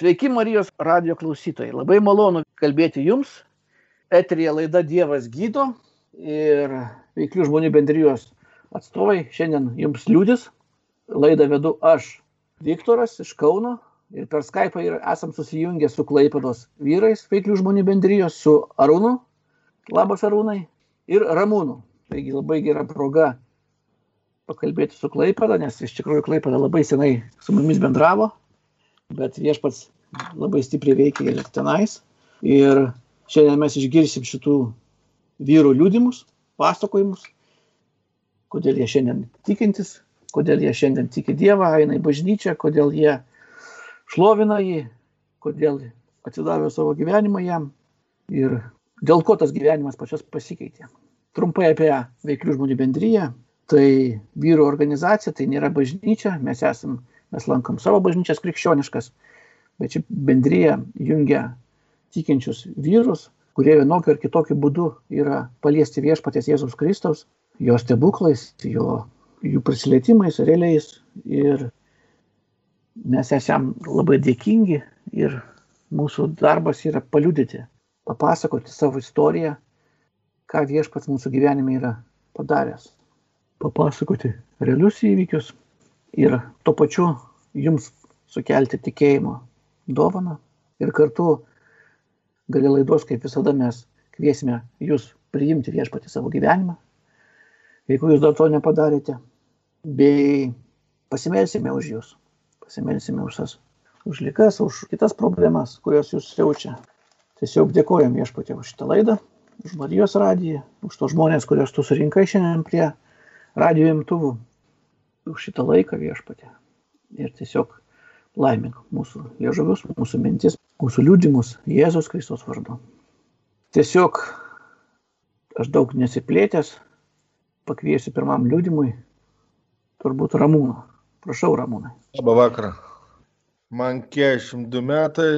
Sveiki Marijos radio klausytojai. Labai malonu kalbėti jums. Eterija laida Dievas gydo ir veiklių žmonių bendrijos atstovai šiandien jums liūdis. Laidą vedu aš, Viktoras iš Kauno ir per Skype ir esam susijungę su Klaipados vyrais veiklių žmonių bendrijos, su Arūnu, labas Arūnai, ir Ramūnu. Taigi labai gera proga pakalbėti su Klaipada, nes iš tikrųjų Klaipada labai senai su mumis bendravo bet viešpats labai stipriai veikia ir tenais. Ir šiandien mes išgirsim šitų vyrų liūdimus, pasakojimus, kodėl jie šiandien tikintis, kodėl jie šiandien tiki Dievą, eina į bažnyčią, kodėl jie šlovina jį, kodėl atidavė savo gyvenimą jam ir dėl ko tas gyvenimas pačios pasikeitė. Trumpai apie veiklių žmonių bendryją. Tai vyrų organizacija, tai nėra bažnyčia, mes esame mes lankom savo bažnyčias krikščioniškas, bet ši bendryje jungia tikinčius vyrus, kurie vienokiu ar kitokiu būdu yra paliesti viešpatės Jėzus Kristaus, jo stebuklais, jo, jų prisilietimais, realiais. Ir mes esam labai dėkingi ir mūsų darbas yra paliudyti, papasakoti savo istoriją, ką viešpats mūsų gyvenime yra padaręs. Papasakoti realius įvykius, ir tuo pačiu jums sukelti tikėjimo dovaną. Ir kartu gali laidos, kaip visada, mes kviesime jūs priimti viešpatį savo gyvenimą, jeigu jūs dar to nepadarėte, bei pasimelsime už jūs, pasimelsime už tas, už likas, už kitas problemas, kurios jūs jaučia. Tiesiog dėkojom viešpatį už šitą laidą, už Marijos radiją, už tos žmonės, kuriuos tu surinkai šiandien prie radio imtuvų už šitą laiką viešpatė. Ir tiesiog laimink mūsų liežuvius, mūsų mintis, mūsų liūdimus Jėzus Kristus vardu. Tiesiog aš daug nesiplėtęs, pakviesiu pirmam liūdimui, turbūt Ramūną. Prašau, Ramūnai. Labą vakarą. Man 42 metai,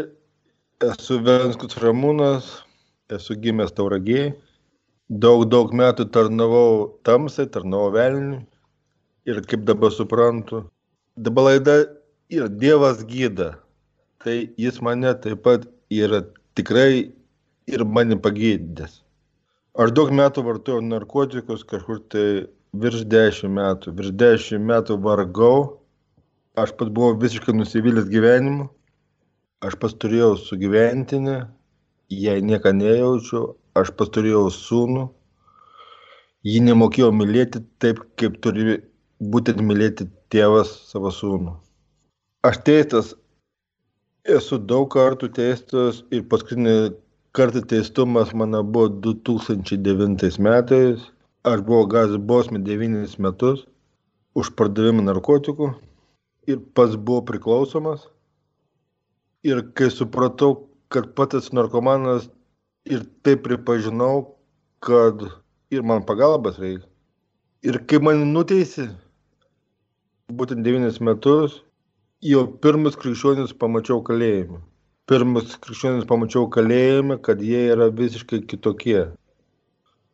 esu Venskus Ramūnas, esu gimęs Tauragėjai. Daug, daug metų tarnavau tamsai, tarnavau velniui ir kaip dabar suprantu, dabar laida ir Dievas gyda. Tai jis mane taip pat yra tikrai ir mane pagydęs. Aš daug metų vartojau narkotikus, kažkur tai virš dešimt metų. Virš dešimt metų vargau. Aš pats buvau visiškai nusivylęs gyvenimu. Aš pats turėjau sugyventinę, jai nieką nejaučiu. Aš pats turėjau sūnų. Jį nemokėjau mylėti taip, kaip turi būtent mylėti tėvas savo sūnų. Aš teistas, esu daug kartų teistas ir paskutinį kartą teistumas mano buvo 2009 metais. Aš buvau gavęs bausmę 9 metus už pardavimą narkotikų ir pats buvau priklausomas. Ir kai supratau, kad pats esu narkomanas ir taip pripažinau, kad ir man pagalbas reikia. Ir kai mane nuteisė, būtent devynis metus, jau pirmus krikščionis pamačiau kalėjime. Pirmus krikščionis pamačiau kalėjime, kad jie yra visiškai kitokie.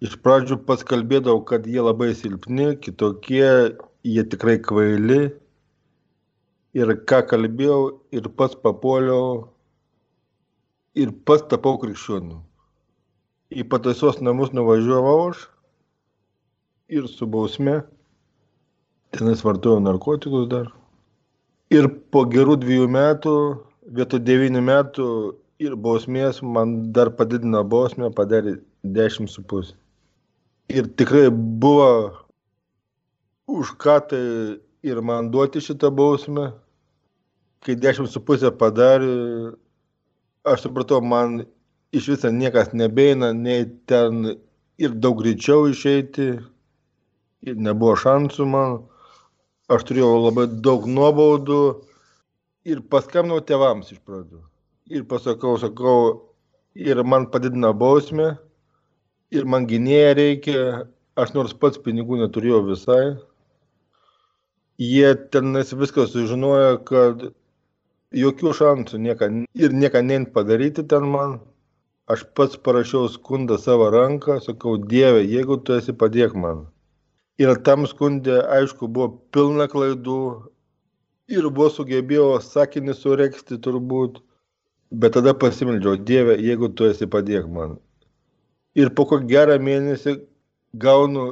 Iš pradžių pats kalbėdavau, kad jie labai silpni, kitokie, jie tikrai kvaili. Ir ką kalbėjau, ir pats papuoliau, ir pats tapau krikščioniu. Į pataisos namus nuvažiavau aš ir su bausme tenais vartojau narkotikus dar. Ir po gerų dviejų metų, vietoj devynių metų ir bausmės man dar padidino bausmę, padarė dešimt su pusė. Ir tikrai buvo už ką tai ir man duoti šitą bausmę. Kai dešimt su pusė padarė, aš supratau, man iš viso niekas nebeina, nei ten ir daug greičiau išeiti, ir nebuvo šansų man aš turėjau labai daug nuobaudų ir paskambinau tėvams iš pradžių. Ir pasakau, sakau, ir man padidina bausmę, ir man gynėja reikia, aš nors pats pinigų neturėjau visai. Jie tenais viską sužinojo, kad jokių šansų nieka, ir nieką neint padaryti ten man. Aš pats parašiau skundą savo ranką, sakau, Dieve, jeigu tu esi, padėk man. Ir tam skundė, aišku, buvo pilna klaidų ir buvo sugebėjo sakinį sureksti turbūt. Bet tada pasimeldžiau, Dieve, jeigu tu esi padėk man. Ir po kokį gerą mėnesį gaunu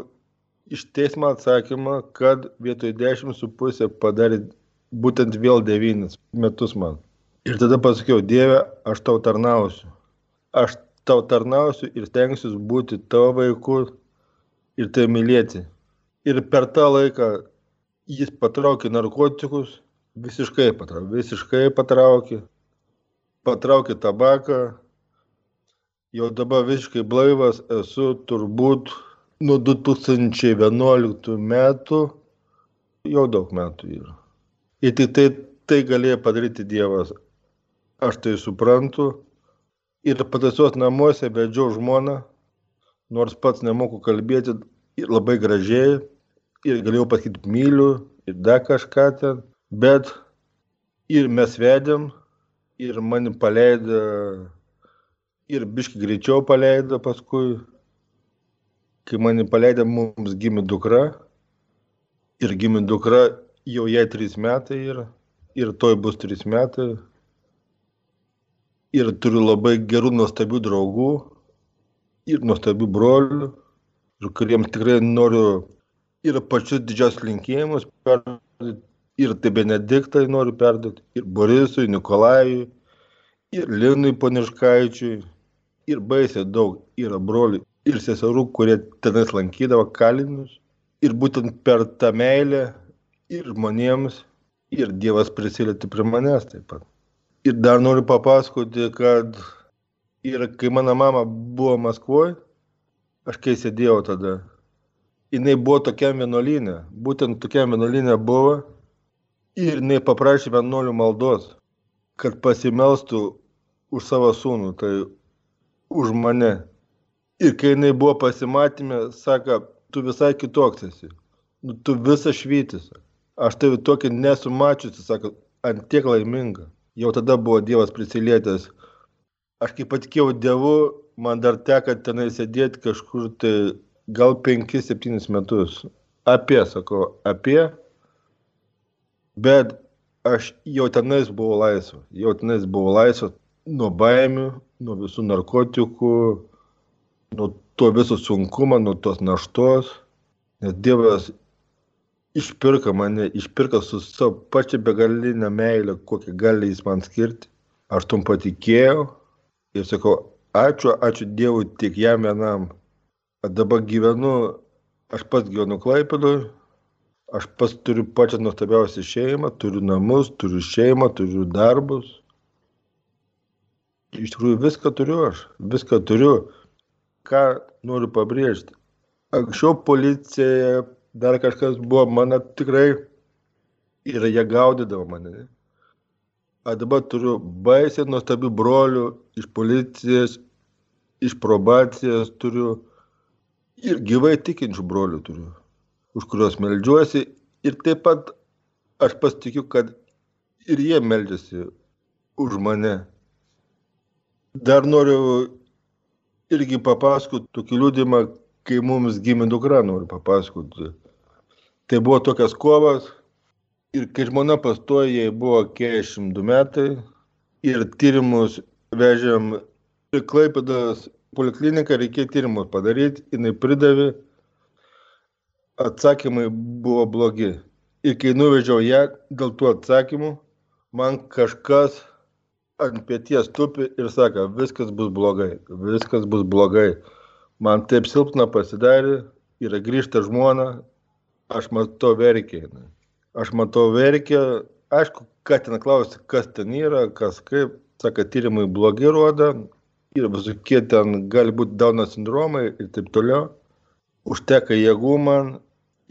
iš teismo atsakymą, kad vietoj 10,5 padarė būtent vėl 9 metus man. Ir tada pasakiau, Dieve, aš tau tarnausiu. Aš tau tarnausiu ir stengsiu būti tavo vaiku ir tai mylėti. Ir per tą laiką jis patraukė narkotikus, visiškai patraukė, visiškai patraukė, patraukė tabaką. Jau dabar visiškai blaivas esu turbūt nuo 2011 metų, jau daug metų yra. Ir tik tai, tai galėjo padaryti Dievas. Aš tai suprantu. Ir pataisos namuose vedžiau žmoną, nors pats nemoku kalbėti labai gražiai. Ir galėjau pasakyti myliu ir dar kažką ten. Bet ir mes vedėm, ir mane paleido, ir biški greičiau paleido paskui. Kai mane paleido, mums gimė dukra. Ir gimė dukra, jau jai trys metai yra. Ir toj bus trys metai. Ir turiu labai gerų, nuostabių draugų. Ir nuostabių brolių. Ir kuriems tikrai noriu ir pačius didžiausius linkėjimus perduoti. Ir tai Benediktai noriu perduoti. Ir Borisui, Nikolajui. Ir Linui Poniškaičiui. Ir baisiai daug yra brolių ir seserų, kurie tenais lankydavo kalinius. Ir būtent per tą meilę ir žmonėms, ir Dievas prisilietė prie manęs taip pat. Ir dar noriu papasakoti, kad ir kai mano mama buvo Maskvoje, aš kai sėdėjau tada, jinai buvo tokiam vienuolynė, būtent tokiam vienuolynė buvo ir jinai paprašė vienuolių maldos, kad pasimelstų už savo sūnų, tai už mane. Ir kai jinai buvo pasimatymė, sako, tu visai kitoks esi, nu, tu visas švytis. Aš tai tokį nesu mačiusi, sako, ant tiek laiminga. Jau tada buvo Dievas prisilietęs. Aš kaip patikėjau Dievu, man dar teko tenai sėdėti kažkur tai gal 5-7 metus. Apie, sakau, apie. Bet aš jau tenais buvau laisvas. Jau tenais buvau laisvas nuo baimių, nuo visų narkotikų, nuo to viso sunkumo, nuo tos naštos. Nes Dievas išpirka mane, išpirka su savo pačia begalinė meilė, kokią gali jis man skirti. Aš tom patikėjau ir sakau, ačiū, ačiū Dievui tik jam vienam. Dabar gyvenu, aš pats gyvenu Klaipėdui, aš pats turiu pačią nuostabiausią šeimą, turiu namus, turiu šeimą, turiu darbus. Iš tikrųjų viską turiu aš, viską turiu. Ką noriu pabrėžti. Anksčiau policija dar kažkas buvo, mane tikrai ir jie gaudydavo mane. O dabar turiu baisiai nuostabių brolių iš policijos, iš probacijos turiu ir gyvai tikinčių brolių turiu, už kuriuos meldžiuosi ir taip pat aš pasitikiu, kad ir jie meldžiasi už mane. Dar noriu irgi papasakoti tokį liūdimą, kai mums gimė dukra, noriu papasakoti. Tai buvo tokias kovas ir kai žmona pastojo, jai buvo 42 metai ir tyrimus vežėm į Klaipėdas polikliniką, reikėjo tyrimus padaryti, jinai pridavė, atsakymai buvo blogi. Ir kai nuvežiau ją dėl tų atsakymų, man kažkas ant pėties tupi ir sako, viskas bus blogai, viskas bus blogai. Man taip silpna pasidarė, yra grįžta žmona, aš matau verkia. Aš matau verkia, aišku, ką ten klausia, kas ten yra, kas kaip, sako, tyrimai blogi rodo, ir visokie ten gali būti Dauno sindromai ir taip toliau. Užteka jėgų man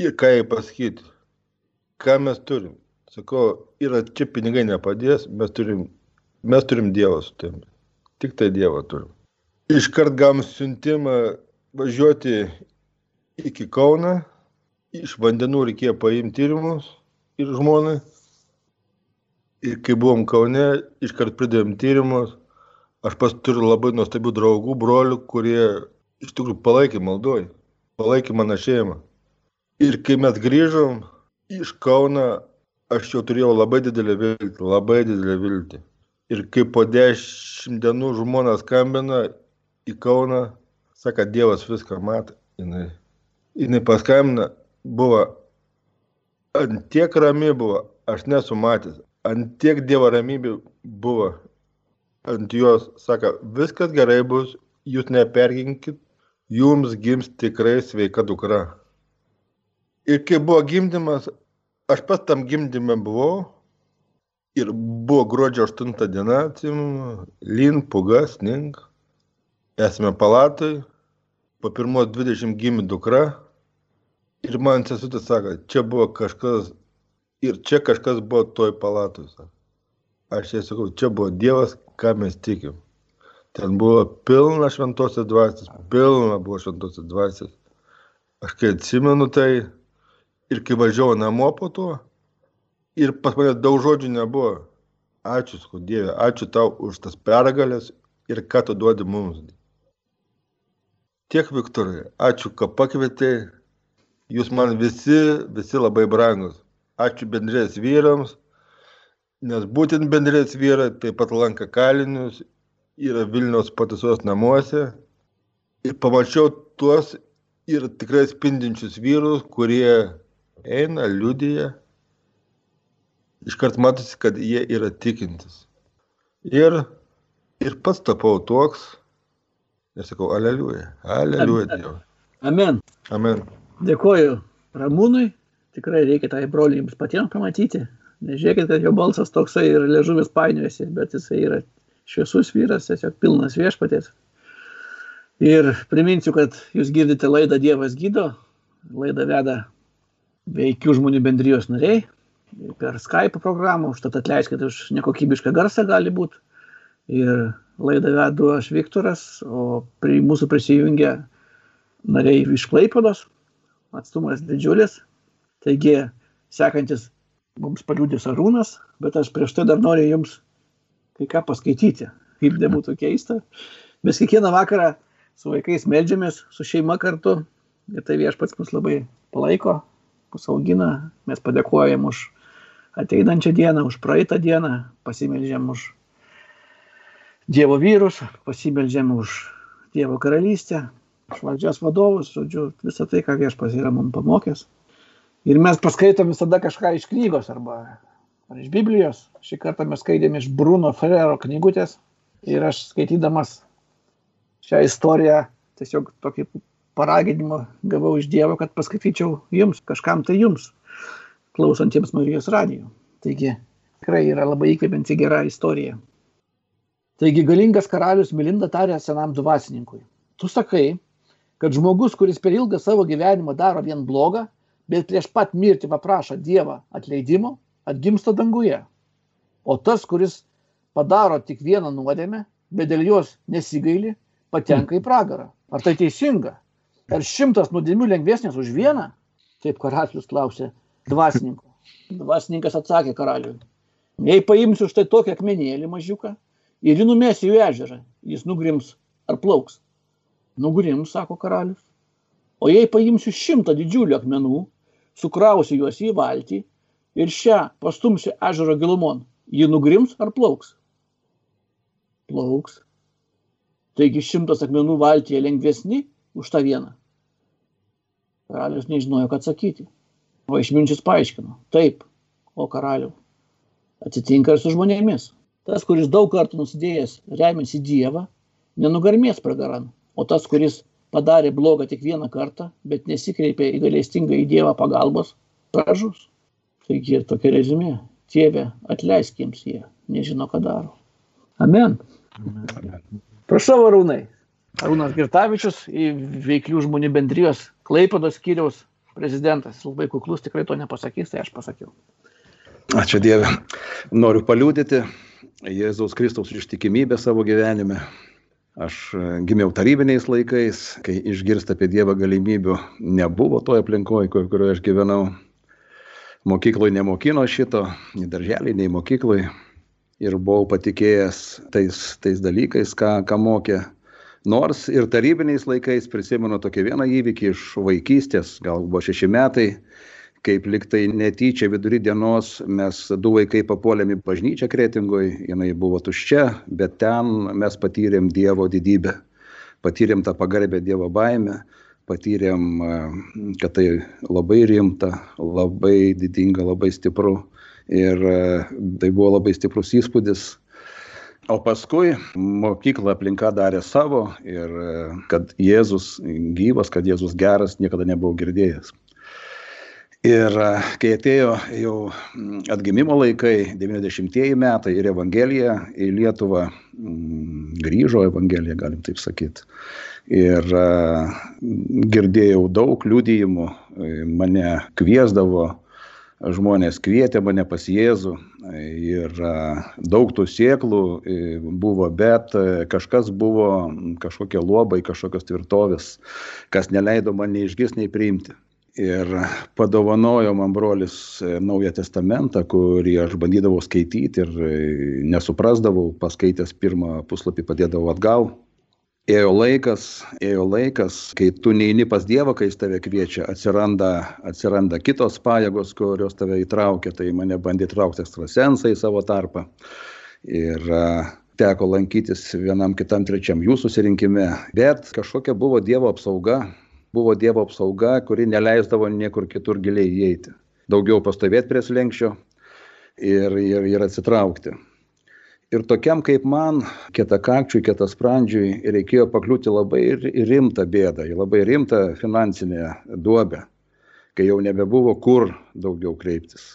ir ką jai pasakyti, ką mes turim. Sakau, yra čia pinigai nepadės, mes turim, mes turim Dievą su tavimi. Tik tai Dievą turim. Iškart gavom siuntimą važiuoti iki Kauną, iš vandenų reikėjo paimti tyrimus ir žmonai. Ir kai buvom Kaune, iškart pridėjom tyrimus. Aš pas turiu labai nuostabių draugų, brolių, kurie iš tikrųjų palaikė maldoj, palaikė mano šeimą. Ir kai mes grįžom iš Kauna, aš jau turėjau labai didelę viltį, labai didelę viltį. Ir kai po dešimt dienų žmonės skambina į Kauną, sako, Dievas viską mato. Jinai, jinai paskambina, buvo ant tiek rami buvo, aš nesu matęs, ant tiek Dievo ramybė buvo ant jos, sako, viskas gerai bus, jūs neperginkit, jums gims tikrai sveika dukra. Ir kai buvo gimdymas, aš pats tam gimdymė buvau, Ir buvo gruodžio 8 diena, atsimenu, lin, puga, sning. Esame palatoj, po pirmos 20 gimė dukra. Ir man sesutė sako, čia buvo kažkas, ir čia kažkas buvo toj palatoj. Sako. Aš jai sakau, čia buvo Dievas, ką mes tikim. Ten buvo pilna šventosios dvasios, pilna buvo šventosios dvasios. Aš kai atsimenu tai ir kai važiavau namo po to, ir pas mane daug žodžių nebuvo. Ačiū, sakau, Dieve, ačiū tau už tas pergalės ir ką tu duodi mums. Tiek, Viktorai, ačiū, kad pakvietei. Jūs man visi, visi labai brangus. Ačiū bendrės vyrams, nes būtent bendrės vyrai taip pat lanka kalinius, yra Vilniaus pataisos namuose. Ir pamačiau tuos ir tikrai spindinčius vyrus, kurie eina, liudyja iškart matosi, kad jie yra tikintis. Ir, ir pats tapau toks, ir sakau, aleliuja, aleliuja Dievui. Amen. Amen. Dėkoju Ramūnui, tikrai reikia tai broliui jums patiems pamatyti. Nežiūrėkit, kad jo balsas toksai ir ležuvis painiojasi, bet jisai yra šviesus vyras, tiesiog pilnas viešpatės. Ir priminsiu, kad jūs girdite laidą Dievas gydo, laidą veda veikių žmonių bendrijos nariai, per Skype programą, užtat atleiskit už nekokybišką garsą gali būti. Ir laidą vedu aš Viktoras, o prie mūsų prisijungia nariai iš Klaipados, atstumas didžiulis. Taigi, sekantis mums paliūdės Arūnas, bet aš prieš tai dar noriu jums kai ką paskaityti, kaip nebūtų keista. Mes kiekvieną vakarą su vaikais melžiamės, su šeima kartu ir tai viešpats mus labai palaiko, mus augina, mes padėkojam už ateinančią dieną, už praeitą dieną, pasimeldžiam už Dievo vyrus, pasimeldžiam už Dievo karalystę, už valdžios vadovus, žodžiu, visą tai, ką viešpas yra mums pamokęs. Ir mes paskaitom visada kažką iš knygos arba ar iš Biblijos. Šį kartą mes skaitėme iš Bruno Ferrero knygutės ir aš skaitydamas šią istoriją tiesiog tokį paraginimą gavau iš Dievo, kad paskaityčiau jums, kažkam tai jums klausantiems Marijos radijų. Taigi tikrai yra labai įkvepianti gera istorija. Taigi galingas karalius Milinda tarė senam dvasininkui. Tu sakai, kad žmogus, kuris per ilgą savo gyvenimą daro vien blogą, bet prieš pat mirtį paprašo Dievą atleidimo, atgimsta danguje. O tas, kuris padaro tik vieną nuodėmę, bet dėl jos nesigaili, patenka į pragarą. Ar tai teisinga? Ar šimtas nuodėmių lengvesnės už vieną? Taip karalius klausė dvasininko. Dvasininkas atsakė karaliui, jei paimsiu štai tokį akmenėlį mažiuką ir jį numesiu į ežerą, jis nugrims ar plauks. Nugrims, sako karalius. O jei paimsiu šimtą didžiulių akmenų, sukrausiu juos į valtį ir šią pastumsiu ežero gilumon, ji nugrims ar plauks? Plauks. Taigi šimtas akmenų valtyje lengvesni už tą vieną. Karalius nežinojo, ką atsakyti. O išminčius paaiškino, taip, o karaliau, atsitinka ir su žmonėmis. Tas, kuris daug kartų nusidėjęs remiasi Dievą, nenugarmės pragaran, o tas, kuris padarė blogą tik vieną kartą, bet nesikreipė į galėstingą į Dievą pagalbos, pražus. Taigi ir tokia rezumė. Tėve, atleisk jiems jie, nežino, ką daro. Amen. Amen. Prašau, Arūnai. Arūnas Girtavičius veiklių žmonių bendrijos Klaipados skyriaus prezidentas labai kuklus tikrai to nepasakys, tai aš pasakiau. Ačiū Dieve. Noriu paliūdyti Jėzaus Kristaus ištikimybę savo gyvenime. Aš e, gimiau tarybiniais laikais, kai išgirsta apie Dievą galimybių nebuvo toje aplinkoje, kur, kurioje aš gyvenau. Mokykloje nemokino šito, nei darželį, nei mokykloje. Ir buvau patikėjęs tais, tais dalykais, ką, ką mokė Nors ir tarybiniais laikais prisimenu tokį vieną įvykį iš vaikystės, gal buvo šeši metai, kaip liktai netyčia vidury dienos mes du vaikai papuolėm į bažnyčią kretingoj jinai buvo tuščia bet ten mes patyrėm dievo didybę patyrėm tą pagarbę dievo baimę patyrėm kad tai labai rimta labai didinga labai stipru ir tai buvo labai stiprus įspūdis O paskui mokykla aplinka darė savo ir kad Jėzus gyvas, kad Jėzus geras, niekada nebuvau girdėjęs. Ir kai atėjo jau atgimimo laikai, 90-ieji metai ir Evangelija į Lietuvą grįžo, Evangelija galim taip sakyti. Ir girdėjau daug liudijimų, mane kviesdavo, žmonės kvietė mane pas Jėzų ir daug tų sieklų buvo, bet kažkas buvo, kažkokie lobai, kažkokios tvirtovės, kas neleido man nei išgis, nei priimti ir padovanojo man brolis e, Naują Testamentą, kurį aš bandydavau skaityti ir e, nesuprasdavau, paskaitęs pirmą puslapį padėdavau atgal. Ėjo laikas, ėjo laikas, kai tu neini pas Dievą, kai jis tave kviečia, atsiranda, atsiranda kitos pajėgos, kurios tave įtraukia, tai mane bandė traukti ekstrasensai į savo tarpą. Ir teko lankytis vienam kitam trečiam jų susirinkime, bet kažkokia buvo Dievo apsauga, buvo Dievo apsauga, kuri neleisdavo niekur kitur giliai įeiti. Daugiau pastovėti prie slengščio ir, ir, ir atsitraukti. Ir tokiam kaip man, kietakakčiui, kietasprandžiui, reikėjo pakliūti labai rimtą bėdą, į labai rimtą finansinę duobę, kai jau nebebuvo kur daugiau kreiptis.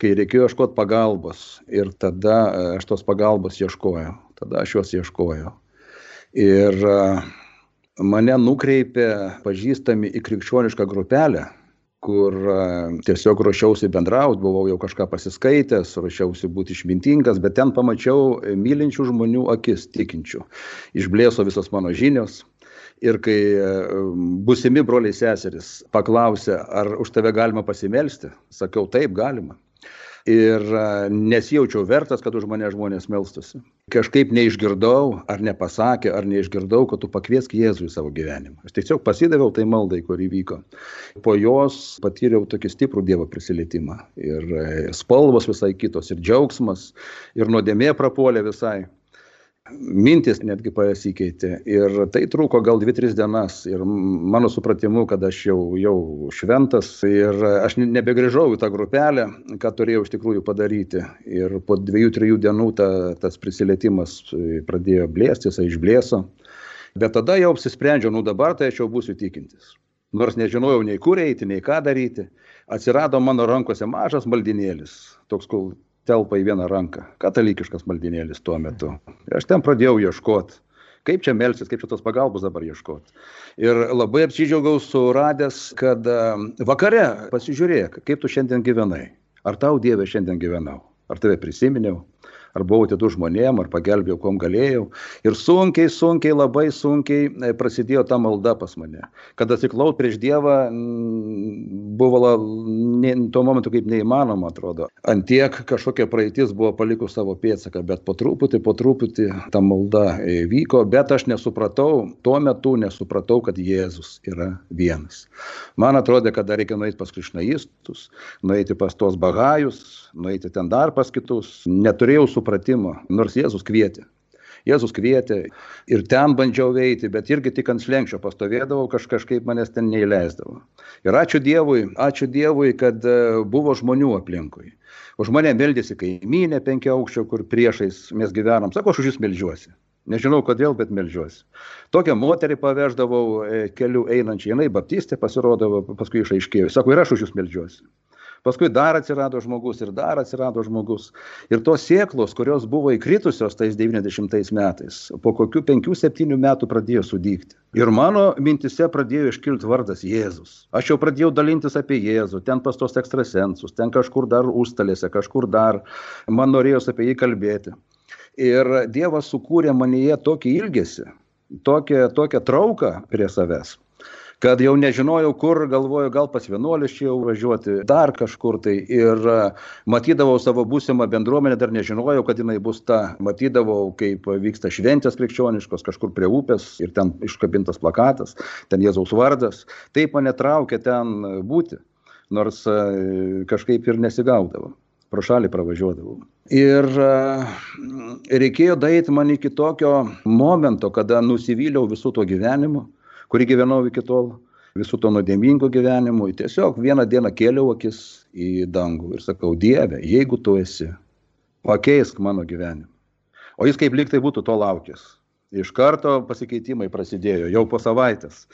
Kai reikėjo ieškoti pagalbos ir tada aš tos pagalbos ieškojau, tada aš jos ieškojau. Ir uh, mane nukreipė pažįstami į krikščionišką grupelę, kur tiesiog ruošiausi bendrauti, buvau jau kažką pasiskaitęs, ruošiausi būti išmintingas, bet ten pamačiau mylinčių žmonių akis tikinčių. Išblėso visos mano žinios. Ir kai busimi broliai seseris paklausė, ar už tave galima pasimelsti, sakiau, taip galima ir nesijaučiau vertas, kad už mane žmonės melstusi. Kažkaip neišgirdau, ar nepasakė, ar neišgirdau, kad tu pakviesk Jėzų į savo gyvenimą. Aš tiesiog pasidaviau tai maldai, kur įvyko. Po jos patyriau tokį stiprų Dievo prisilietimą. Ir e, spalvos visai kitos, ir džiaugsmas, ir nuodėmė prapuolė visai mintis netgi pasikeitė ir tai truko gal dvi tris dienas. Ir mano supratimu kad aš jau jau šventas ir aš nebegrįžau į tą grupelę ką turėjau iš tikrųjų padaryti. Ir po dviejų trijų dienų ta tas prisilietimas pradėjo blėsti jisai išblėso. Bet tada jau apsisprendžiau nu dabar tai aš jau būsiu tikintis. Nors nežinojau nei kur eiti nei ką daryti atsirado mano rankose mažas maldynėlis toks kol telpa į vieną ranką. Katalikiškas maldinėlis tuo metu. Aš ten pradėjau ieškoti. Kaip čia melsis, kaip čia tos pagalbos dabar ieškoti. Ir labai apsidžiaugiau suradęs, kad e, vakare pasižiūrėk, kaip tu šiandien gyvenai. Ar tau Dieve šiandien gyvenau? Ar tave prisiminiau? Ar buvau atidu žmonėm, ar pagelbėjau, kom galėjau. Ir sunkiai, sunkiai, labai sunkiai e, prasidėjo ta malda pas mane. Kad atsiklaut prieš Dievą buvo ne, tuo momentu kaip neįmanoma, atrodo. Antiek kažkokia praeitis buvo palikus savo pėdsaką, bet po truputį, po truputį ta malda e, vyko, bet aš nesupratau, tuo metu nesupratau, kad Jėzus yra vienas. Man atrodė, kad dar reikia nueiti pas krišnaistus, nueiti pas tos bagajus, nueiti ten dar pas kitus. Neturėjau supratimo supratimo, nors Jėzus kvietė. Jėzus kvietė ir ten bandžiau eiti, bet irgi tik ant slengščio pastovėdavau, kaž, kažkaip manęs ten neįleisdavo. Ir ačiū Dievui, ačiū Dievui, kad e, buvo žmonių aplinkui. Už mane meldėsi kaimynė penkia aukščio, kur priešais mes gyvenam. Sako, aš už jūs melžiuosi. Nežinau kodėl, bet melžiuosi. Tokią moterį paveždavau e, keliu einančiai, jinai baptistė pasirodavo, paskui išaiškėjo. Sako, ir aš už jūs melžiuosi. Paskui dar atsirado žmogus ir dar atsirado žmogus. Ir tos sėklos, kurios buvo įkritusios tais 90 metais, po kokių 5-7 metų pradėjo sudygti. Ir mano mintise pradėjo iškilti vardas Jėzus. Aš jau pradėjau dalintis apie Jėzų, ten pas tos ekstrasensus, ten kažkur dar užstalėse, kažkur dar. Man norėjos apie jį kalbėti. Ir Dievas sukūrė manyje tokį ilgesį, tokią, tokią trauką prie savęs kad jau nežinojau kur, galvoju, gal pas vienuolius čia jau važiuoti, dar kažkur tai. Ir e, matydavau savo būsimą bendruomenę, dar nežinojau, kad jinai bus ta. Matydavau, kaip vyksta šventės krikščioniškos, kažkur prie upės ir ten iškabintas plakatas, ten Jėzaus vardas. Taip mane traukė ten būti. nors e, kažkaip ir nesigaudavo. Pro šalį pravažiuodavau. Ir e, reikėjo daryti man iki tokio momento, kada nusivyliau visų to gyvenimu, kurį gyvenau iki tol, visų to nuodėmingo gyvenimu. Tiesiog vieną dieną kėliau akis į dangų ir sakau, Dieve, jeigu tu esi, pakeisk mano gyvenimą. O jis kaip liktai būtų to laukęs. Iš karto pasikeitimai prasidėjo jau po savaitės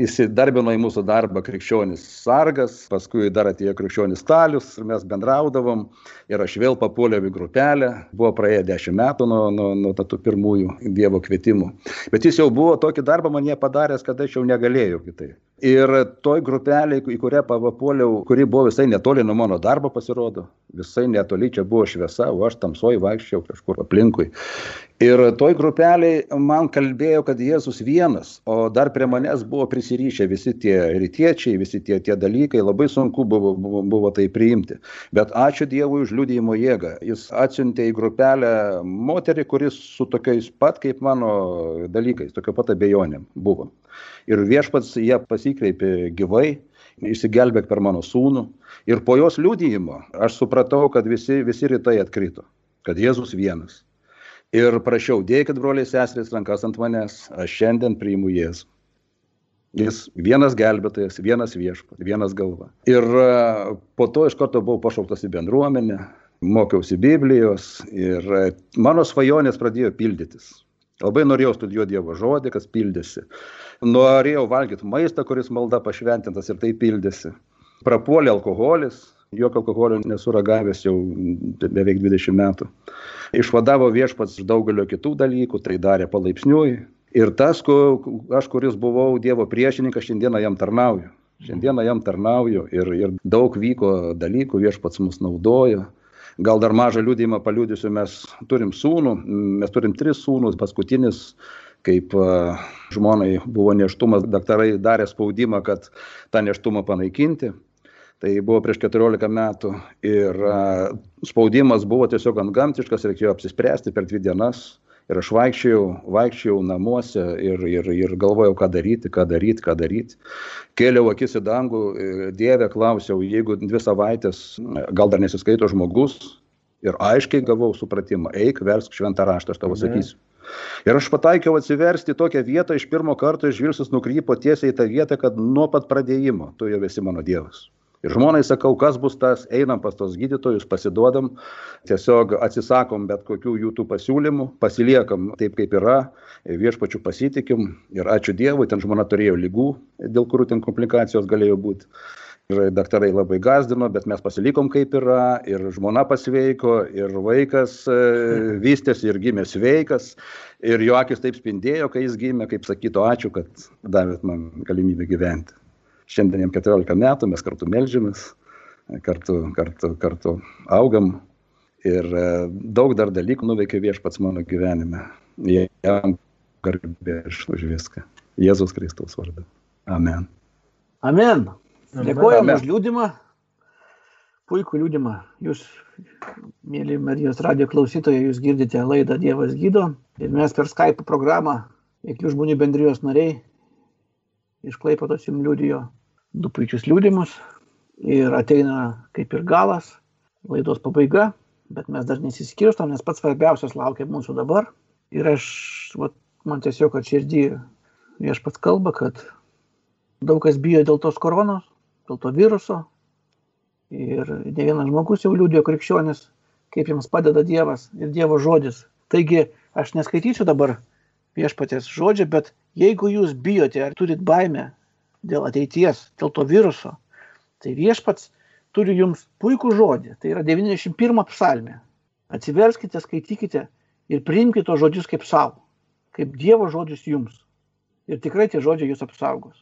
įsidarbino į mūsų darbą krikščionis sargas, paskui dar atėjo krikščionis stalius ir mes bendraudavom ir aš vėl papuoliau į grupelę, buvo praėję dešimt metų nuo, nuo, nuo tų pirmųjų Dievo kvietimų. Bet jis jau buvo tokį darbą man jie padaręs, kad aš jau negalėjau kitaip. Ir toj grupelė, į kurią papuoliau, kuri buvo visai netoli nuo mano darbo pasirodo, visai netoli čia buvo šviesa, o aš tamsoj vaikščiau kažkur aplinkui. Ir toj grupeliai man kalbėjo, kad Jėzus vienas, o dar prie manęs buvo prisirišę visi tie rytiečiai, visi tie, tie dalykai, labai sunku buvo, buvo, buvo tai priimti. Bet ačiū Dievui už liūdėjimo jėgą. Jis atsiuntė į grupelę moterį, kuris su tokiais pat kaip mano dalykais, tokio pat abejonėm buvo. Ir viešpats ją pasikreipė gyvai, išsigelbėk per mano sūnų. Ir po jos liūdėjimo aš supratau, kad visi, visi rytai atkrito, kad Jėzus vienas ir prašiau, dėkit broliai seserys rankas ant manęs, aš šiandien priimu Jėzų. Jis vienas gelbėtojas, vienas viešpat, vienas galva. Ir e, po to iš karto buvau pašauktas į bendruomenę, mokiausi Biblijos ir e, mano svajonės pradėjo pildytis. Labai norėjau studijuoti Dievo žodį, kas pildėsi. Norėjau valgyti maistą, kuris malda pašventintas ir tai pildėsi. Prapuolė alkoholis, jokio alkoholio nesuragavęs jau beveik 20 metų. Išvadavo viešpats daugelio kitų dalykų, tai darė palaipsniui. Ir tas, ku, aš, kuris buvau Dievo priešininkas, šiandieną jam tarnauju. Šiandieną jam tarnauju ir, ir daug vyko dalykų, viešpats mus naudojo. Gal dar mažą liūdimą paliūdysiu, mes turim sūnų, mes turim tris sūnus, paskutinis kaip žmonai buvo neštumas, daktarai darė spaudimą, kad tą neštumą panaikinti. Tai buvo prieš 14 metų ir spaudimas buvo tiesiog ant gamtiškas, reikėjo apsispręsti per dvi dienas. Ir aš vaikščiojau, vaikščiojau namuose ir, ir, ir galvojau, ką daryti, ką daryti, ką daryti. Kėliau akis į dangų, e, Dievę klausiau, jeigu dvi savaitės gal dar nesiskaito žmogus ir aiškiai gavau supratimą, eik, versk šventą raštą, aš tavo sakysiu. Ir aš pataikiau atsiversti tokią vietą, iš pirmo karto žvilgsnis nukrypo tiesiai į tą vietą, kad nuo pat pradėjimo tu jau esi mano Dievas. Ir žmonai sakau, kas bus tas, einam pas tos gydytojus, pasiduodam, tiesiog atsisakom bet kokių jų tų pasiūlymų, pasiliekam taip, kaip yra, viešpačių pasitikim ir ačiū Dievui, ten žmona turėjo lygų, dėl kurių ten komplikacijos galėjo būti. Ir daktarai labai gazdino, bet mes pasilikom kaip yra, ir žmona pasveiko, ir vaikas e, vystėsi ir gimė sveikas, ir jo akis taip spindėjo, kai jis gimė, kaip sakytų, ačiū, kad davėt man galimybę gyventi. Šiandien jam 14 metų, mes kartu melžiamės, kartu, kartu, kartu augam ir e, daug dar dalykų nuveikė viešpats mano gyvenime. Jam garbė už viską. Jėzus Kristaus vardu. Amen. Amen. Dėkojame už liūdimą. Puikų liūdimą. Jūs, mėly Marijos radio klausytojai, jūs girdite laidą Dievas gydo. Ir mes per Skype programą, Veiklių žmonių bendrijos nariai, iš Klaipatos jums liūdijo du puikius liūdimus ir ateina kaip ir galas, laidos pabaiga, bet mes dar nesiskirstom, nes pats svarbiausias laukia mūsų dabar. Ir aš, vat, man tiesiog, kad širdį viešpats kalba, kad daug kas bijo dėl tos koronos, dėl to viruso. Ir ne vienas žmogus jau liūdėjo krikščionis, kaip jiems padeda Dievas ir Dievo žodis. Taigi aš neskaitysiu dabar viešpatės žodžio, bet jeigu jūs bijote ar turit baimę dėl ateities, dėl to viruso, tai viešpats turi jums puikų žodį. Tai yra 91 psalmė. Atsiverskite, skaitykite ir priimkite tos žodžius kaip savo, kaip Dievo žodžius jums. Ir tikrai tie žodžiai jūs apsaugos.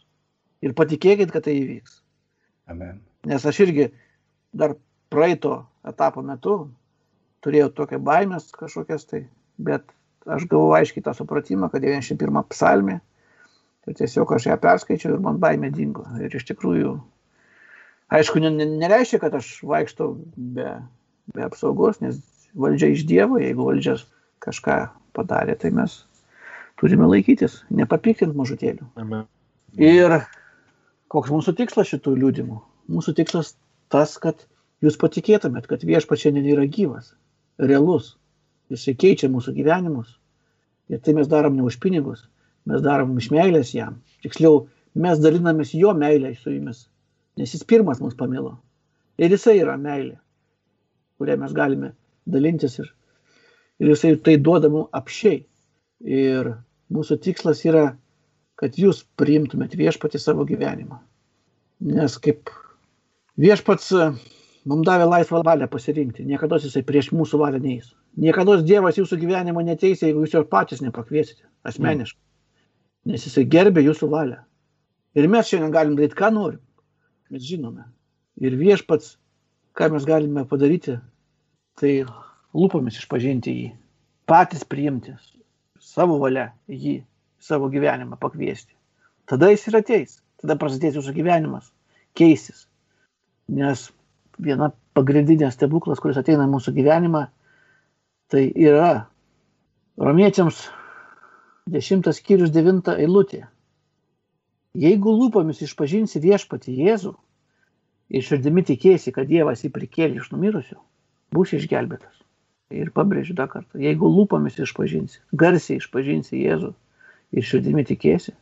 Ir patikėkit, kad tai įvyks. Amen. Nes aš irgi dar praeito etapo metu turėjau tokią baimės kažkokias tai, bet aš gavau aiškiai tą supratimą, kad 91 psalmė, ir tiesiog aš ją perskaičiau ir man baimė dingo. Ir iš tikrųjų, aišku, nereiškia, kad aš vaikštau be, be apsaugos, nes valdžia iš Dievo, jeigu valdžia kažką padarė, tai mes turime laikytis, nepapiktinti mažutėlių. Amen. Ir koks mūsų tikslas šitų liūdimų? Mūsų tikslas tas, kad jūs patikėtumėt, kad viešpats šiandien yra gyvas, realus. Jisai keičia mūsų gyvenimus. Ir tai mes darom ne už pinigus, mes darom iš meilės jam. Tiksliau, mes dalinamės jo meilę su jumis, nes jis pirmas mus pamilo. Ir jisai yra meilė, kurią mes galime dalintis ir, ir jisai tai duoda mums apšiai. Ir mūsų tikslas yra, kad jūs priimtumėt viešpatį savo gyvenimą. Nes kaip viešpats mums davė laisvą valią pasirinkti, niekada jisai prieš mūsų valią neįs. Niekada Dievas jūsų gyvenimo neteisė, jeigu jūs jo patys nepakviesite asmeniškai. Nes jisai gerbė jūsų valią. Ir mes šiandien galim daryti, ką norim. Mes žinome. Ir viešpats, ką mes galime padaryti, tai lūpomis išpažinti jį, patys priimti savo valia jį, savo gyvenimą pakviesti. Tada jis ir ateis, tada prasidės jūsų gyvenimas, keisis. Nes viena pagrindinė stebuklas, kuris ateina į mūsų gyvenimą, tai yra romiečiams 10 skyrius 9 eilutė. Jeigu lūpomis išpažinsi viešpati Jėzų ir širdimi tikėsi, kad Dievas jį prikėlė iš numirusių, būsi išgelbėtas. Ir pabrėžiu dar kartą, jeigu lūpomis išpažinsi, garsiai išpažinsi Jėzų ir širdimi tikėsi,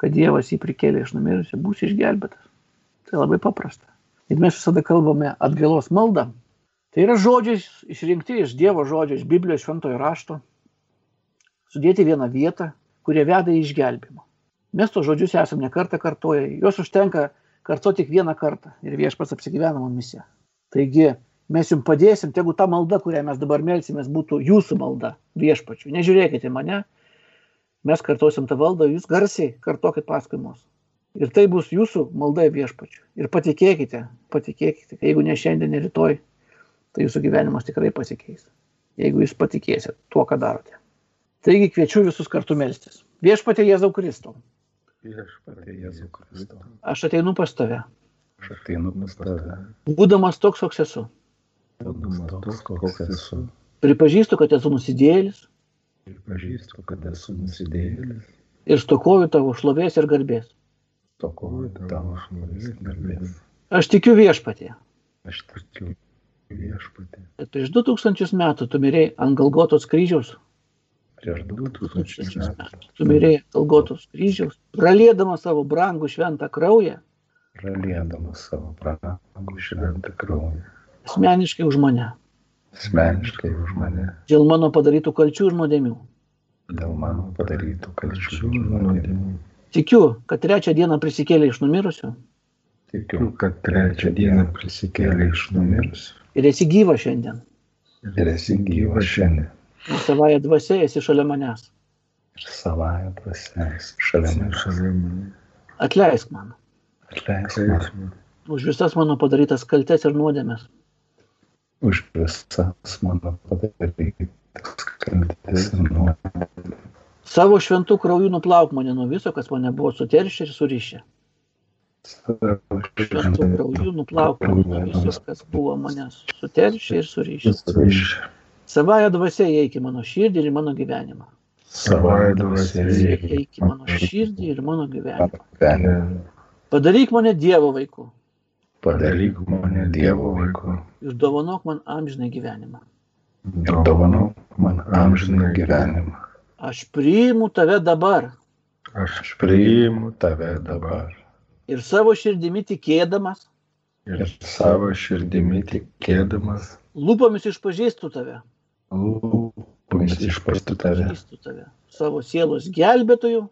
kad Dievas jį prikėlė iš numirusių, būsi išgelbėtas. Tai labai paprasta. Ir mes visada kalbame atgailos maldą. Tai yra žodžiai išrinkti iš Dievo žodžio, iš Biblijos šventojo rašto, sudėti vieną vietą, kurie veda į išgelbimą. Mes to žodžius esame nekartą kartoję, juos užtenka kartuoti tik vieną kartą ir viešpats apsigyvena mumise. Taigi mes jums padėsim, tegu ta malda, kurią mes dabar melsimės, būtų jūsų malda viešpačių. Nežiūrėkite mane, mes kartosim tą valdą, jūs garsiai kartokit paskui mus. Ir tai bus jūsų malda viešpačių. Ir patikėkite, patikėkite, jeigu ne šiandien, ne rytoj, tai jūsų gyvenimas tikrai pasikeis. Jeigu jūs patikėsit tuo, ką darote. Taigi kviečiu visus kartu melstis. Viešpatė Jėzau Kristau. Viešpatie Jėzau Kristau. Aš ateinu pas tave. Aš ateinu pas tave. Būdamas toks, koks esu. Būdamas toks, koks esu. Pripažįstu, kad esu nusidėjėlis Pripažįstu, kad esu nusidėjėlis. ir stokoju tavo šlovės ir garbės. Tokoju tavo šlovės ir garbės. Aš tikiu viešpatė, Aš tikiu viešpatį. kad prieš 2000 metų tu mirėjai ant Galgotos kryžiaus. Prieš 2000 metų. Tu mirėjai ant Galgotos kryžiaus, pralėdama savo brangų šventą kraują, Praliedamas savo pragų šventą kraują. asmeniškai už mane, Asmeniškai už mane. dėl mano padarytų kalčių ir nuodėmių. Dėl mano padarytų kalčių ir nuodėmių. Tikiu, kad trečią dieną prisikėlė iš numirusių Tikiu, kad trečią dieną prisikėlė iš numirusių. ir esi gyva šiandien. Ir esi gyvas šiandien. Ir savąją dvasę esi šalia manęs. Ir savąją dvasę esi šalia manęs. Atleisk man Atleisk man už visas mano padarytas kaltes ir nuodėmes. Už visas mano padarytas kaltes ir nuodėmes. Savo šventų kraujų nuplauk mane nuo viso, kas mane buvo suteršę ir surišę. Savo Šventų kraujų nuplauk mane nuo viso, kas buvo mane suteršę ir surišę. iš Savąją dvasę įeik į mano širdį ir į mano gyvenimą. savąją dvasę Įeik į mano širdį ir mano gyvenimą. Padaryk mane Dievo vaiku Padaryk mane Dievo vaiku. ir dovanok man amžinai gyvenimą. Dovanok man amžiną gyvenimą. Aš priimu tave dabar Aš priimu tave dabar. ir savo širdimi tikėdamas, Ir savo širdimi tikėdamas, lūpomis išpažįstu tave, lūpomis išpastu tave, tave, savo sielos gelbėtojų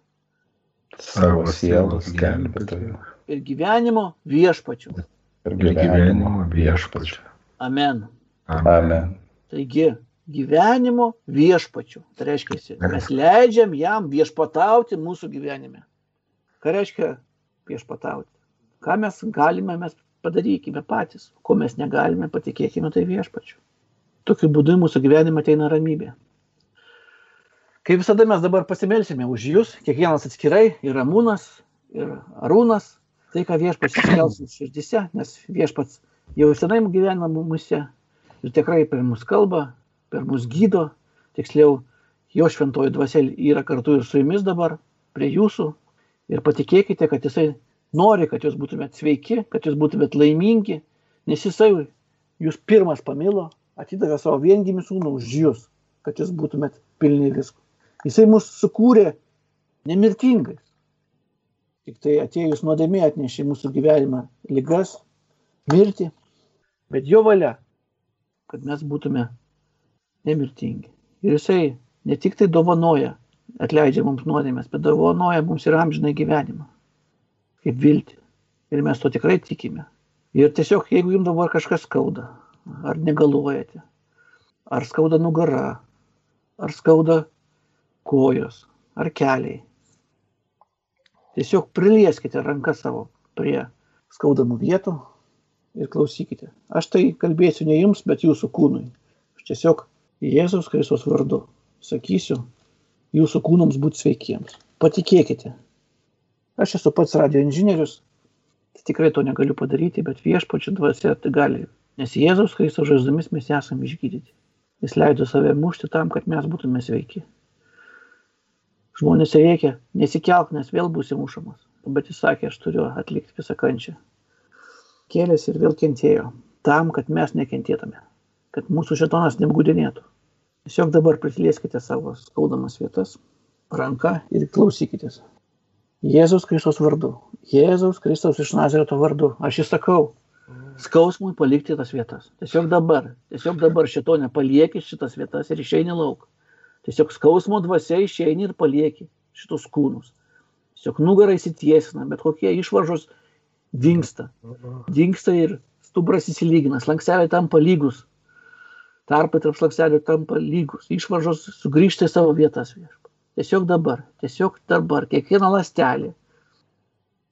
savo sielos gelbėtoju ir gyvenimo viešpačių. Ir gyvenimo viešpačiu. Amen. Amen. Taigi, gyvenimo viešpačių. Tai reiškia, mes leidžiam jam viešpatauti mūsų gyvenime. Ką reiškia viešpatauti? Ką mes galime, mes padarykime patys. Ko mes negalime, patikėkime tai viešpačiu. Tokiu būdu mūsų gyvenimą ateina ramybė. Kaip visada mes dabar pasimelsime už jūs, kiekvienas atskirai, ir Ramūnas, ir Arūnas, tai ką viešpats iškels širdise, nes viešpats jau senai gyvena mumise ir tikrai per mus kalba, per mus gydo, tiksliau, jo šventoji dvasia yra kartu ir su jumis dabar, prie jūsų ir patikėkite, kad jisai nori, kad jūs būtumėt sveiki, kad jūs būtumėt laimingi, nes jisai jūs pirmas pamilo, atidavė savo viengimį sūnų už jūs, kad jūs būtumėt pilni visko. Jisai mus sukūrė nemirtingais. Tik tai atėjus nuodėmė atnešė mūsų gyvenimą lygas, mirtį, bet jo valia, kad mes būtume nemirtingi. Ir jisai ne tik tai dovanoja, atleidžia mums nuodėmės, bet dovanoja mums ir amžinai gyvenimą, kaip viltį. Ir mes to tikrai tikime. Ir tiesiog, jeigu jums dabar kažkas skauda, ar negaluojate, ar skauda nugara, ar skauda kojos, ar keliai, tiesiog prilieskite ranką savo prie skaudamų vietų ir klausykite. Aš tai kalbėsiu ne jums, bet jūsų kūnui. Aš tiesiog Jėzaus Kristus vardu sakysiu jūsų kūnams būti sveikiems. Patikėkite. Aš esu pats radio inžinierius, tai tikrai to negaliu padaryti, bet viešpačių dvasia tai gali. Nes Jėzaus Kristus žaizdomis mes esame išgydyti. Jis leido save mušti tam, kad mes būtume sveiki. Žmonės reikia, nesikelk, nes vėl būsi mušamas. Bet jis sakė, aš turiu atlikti visą kančią. Kėlėsi ir vėl kentėjo. Tam, kad mes nekentėtume. Kad mūsų šetonas neapgudinėtų. Tiesiog dabar prisilieskite savo skaudamas vietas, ranką ir klausykitės. Jėzaus Kristos vardu. Jėzaus Kristos iš Nazareto vardu. Aš įsakau, skausmui palikti tas vietas. Tiesiog dabar, tiesiog dabar šito nepalieki šitas vietas ir išeini lauk. Tiesiog skausmo dvasia išeini ir palieki šitus kūnus. Tiesiog nugarai įsitiesina, bet kokie išvaržos dinksta. Dinksta ir stubras įsilygina, slanksteliai tampa lygus tarpai tarp slankstelių tampa lygus, išvaržos sugrįžta į savo vietas viešpa. Tiesiog dabar, tiesiog dabar, kiekviena lastelė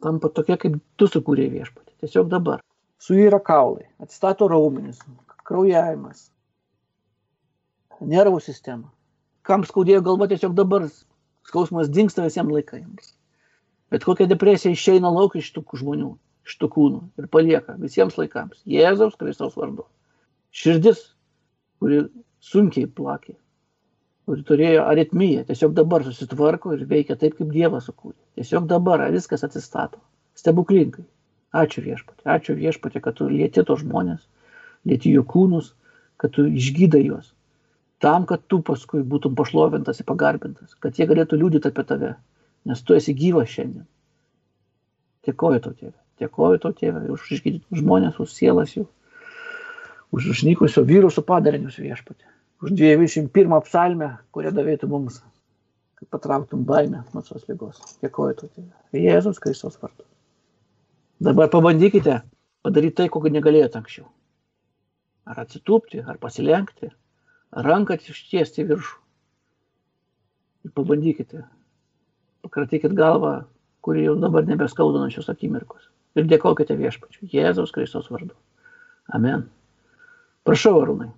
tampa tokia, kaip tu sukūrė viešpatį. Tiesiog dabar. Suyra kaulai, atstato raumenis, kraujavimas, nervų sistema. Kam skaudėjo galva, tiesiog dabar skausmas dinksta visiems laikams. Bet kokia depresija išeina lauk iš tų žmonių, iš tų kūnų ir palieka visiems laikams. Jėzaus Kristaus vardu. Širdis kuri sunkiai plakė, kuri turėjo aritmiją, tiesiog dabar susitvarko ir veikia taip, kaip Dievas sukūrė. Tiesiog dabar viskas atsistato. Stebuklingai. Ačiū viešpatė, ačiū viešpatė, kad tu lieti tos žmonės, lieti jų kūnus, kad tu išgydai juos. Tam, kad tu paskui būtum pašlovintas ir pagarbintas, kad jie galėtų liūdėti apie tave, nes tu esi gyvas šiandien. Dėkoju tau, tėvė. Dėkoju tau, tėvė, už išgydytus žmonės, už sielas jų už išnykusio virusų padarinius viešpatį, už 21 psalmę, kurią davėtų mums, kad patrauktum baimę nuo tos lygos. Dėkoju tu, Jėzus Kristus vardu. Dabar pabandykite padaryti tai, ko negalėjote anksčiau. Ar atsitūpti, ar pasilenkti, ranką ištiesti viršų. Ir pabandykite. Pakratykite galvą, kuri jau dabar nebeskaudina šios akimirkos. Ir dėkokite viešpačiu. Jėzaus Kristus vardu. Amen. Prašau, Arūnai.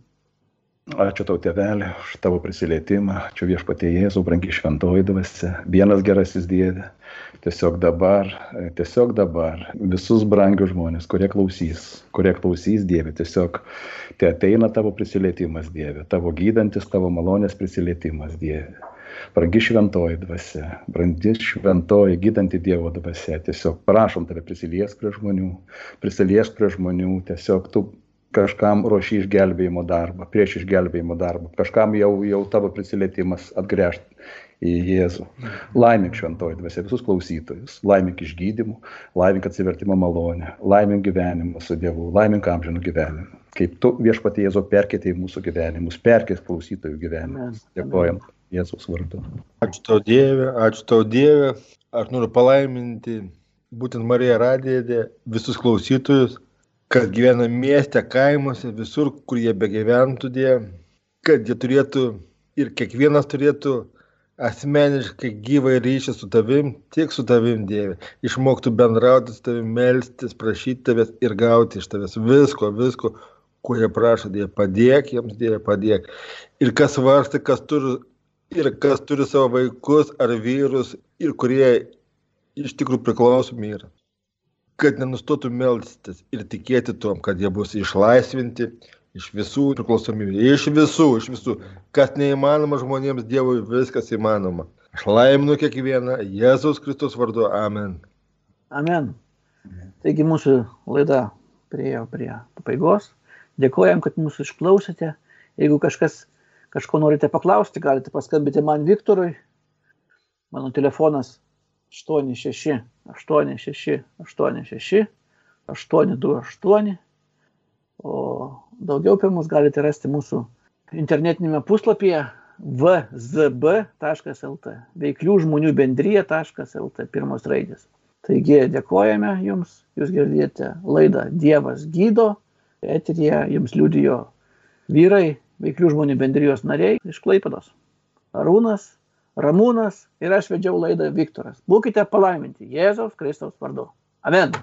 Ačiū tau, tėvelė, už tavo prisilietimą. Ačiū viešpatie Jėzau, brangi šventoji dvasia. Vienas gerasis Dieve. Tiesiog dabar, tiesiog dabar visus brangius žmonės, kurie klausys, kurie klausys Dieve, tiesiog te ateina tavo prisilietimas Dieve, tavo gydantis, tavo malonės prisilietimas Dieve. Brangi šventoji dvasia, brandi šventoji gydanti Dievo dvasia, tiesiog prašom tave prisiliesk prie žmonių, prisiliesk prie žmonių, tiesiog tu kažkam ruoši išgelbėjimo darbą, prieš išgelbėjimo darbą, kažkam jau, jau tavo prisilietimas atgręžti į Jėzų. Laimink šventoji dvasia visus klausytojus, laimink išgydymų, laimink atsivertimo malonę, laimink gyvenimą su Dievu, laimink amžinų gyvenimą. Kaip tu viešpatie Jėzu perkėtė į mūsų gyvenimus, perkės klausytojų gyvenimus. Dėkojam Jėzus vardu. Ačiū tau Dieve, ačiū tau Dieve. Aš noriu palaiminti būtent Mariją Radiją, visus klausytojus, kad gyvena mieste, kaimuose, visur, kur jie begyventų, die, kad jie turėtų ir kiekvienas turėtų asmeniškai gyvą ryšį su tavim, tik su tavim, Dieve. Išmoktų bendrauti su tavim, melstis, prašyti tavęs ir gauti iš tavęs visko, visko, ko jie prašo, Dieve. Padėk jiems, Dieve, padėk. Ir kas varsta, kas turi, ir kas turi savo vaikus ar vyrus, ir kurie iš tikrųjų priklausomi yra kad nenustotų melstis ir tikėti tuom, kad jie bus išlaisvinti iš visų priklausomybių. Iš visų, iš visų. Kas neįmanoma žmonėms, Dievui viskas įmanoma. Aš laiminu kiekvieną Jėzaus Kristus vardu. Amen. Amen. Taigi mūsų laida priejo prie pabaigos. Dėkojam, kad mūsų išklausėte. Jeigu kažkas kažko norite paklausti, galite paskambinti man Viktorui. Mano telefonas 86 86 86 828. O daugiau apie mus galite rasti mūsų internetinėme puslapyje vzb.lt veiklių žmonių bendryje.lt pirmos raidės. Taigi dėkojame Jums, Jūs girdėjote laidą Dievas gydo, eterija Jums liudijo vyrai, veiklių žmonių bendrijos nariai iš Klaipados. Arūnas, Ramūnas ir aš vedžiau laidą Viktoras. Būkite palaiminti Jėzaus Kristaus vardu. Amen.